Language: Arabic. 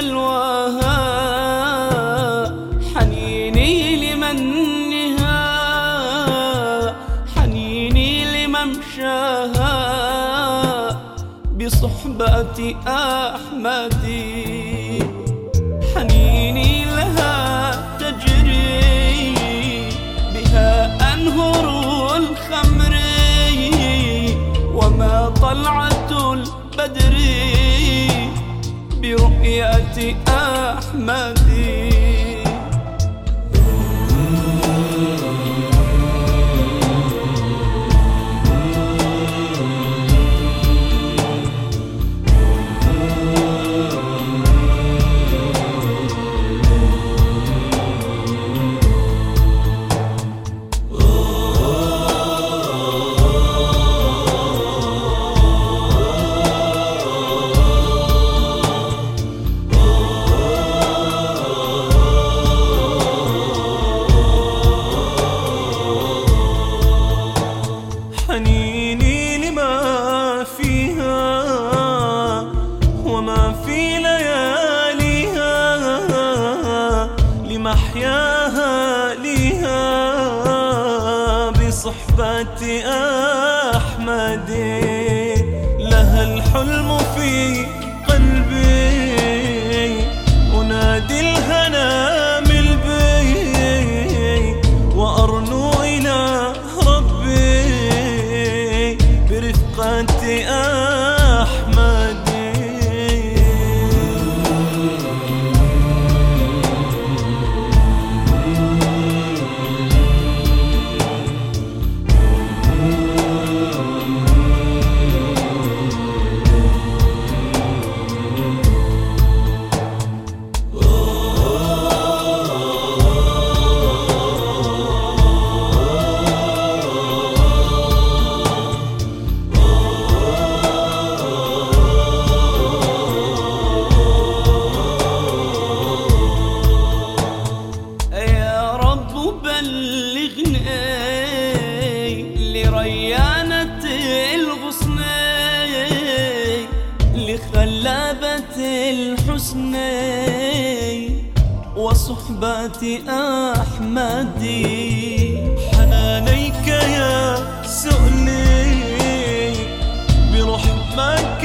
سلواها حنيني لمنها حنيني لممشاها بصحبة أحمدي. أحمد. لمحياها ليها بصحبة أحمد. لها الحلم في قلبي. أنادي الهنا من بي وأرنو إلى ربي. برفقة أحمد الغصن لخلابة الحسن وصحبة أحمد. حنانيك يا سؤلي برحمك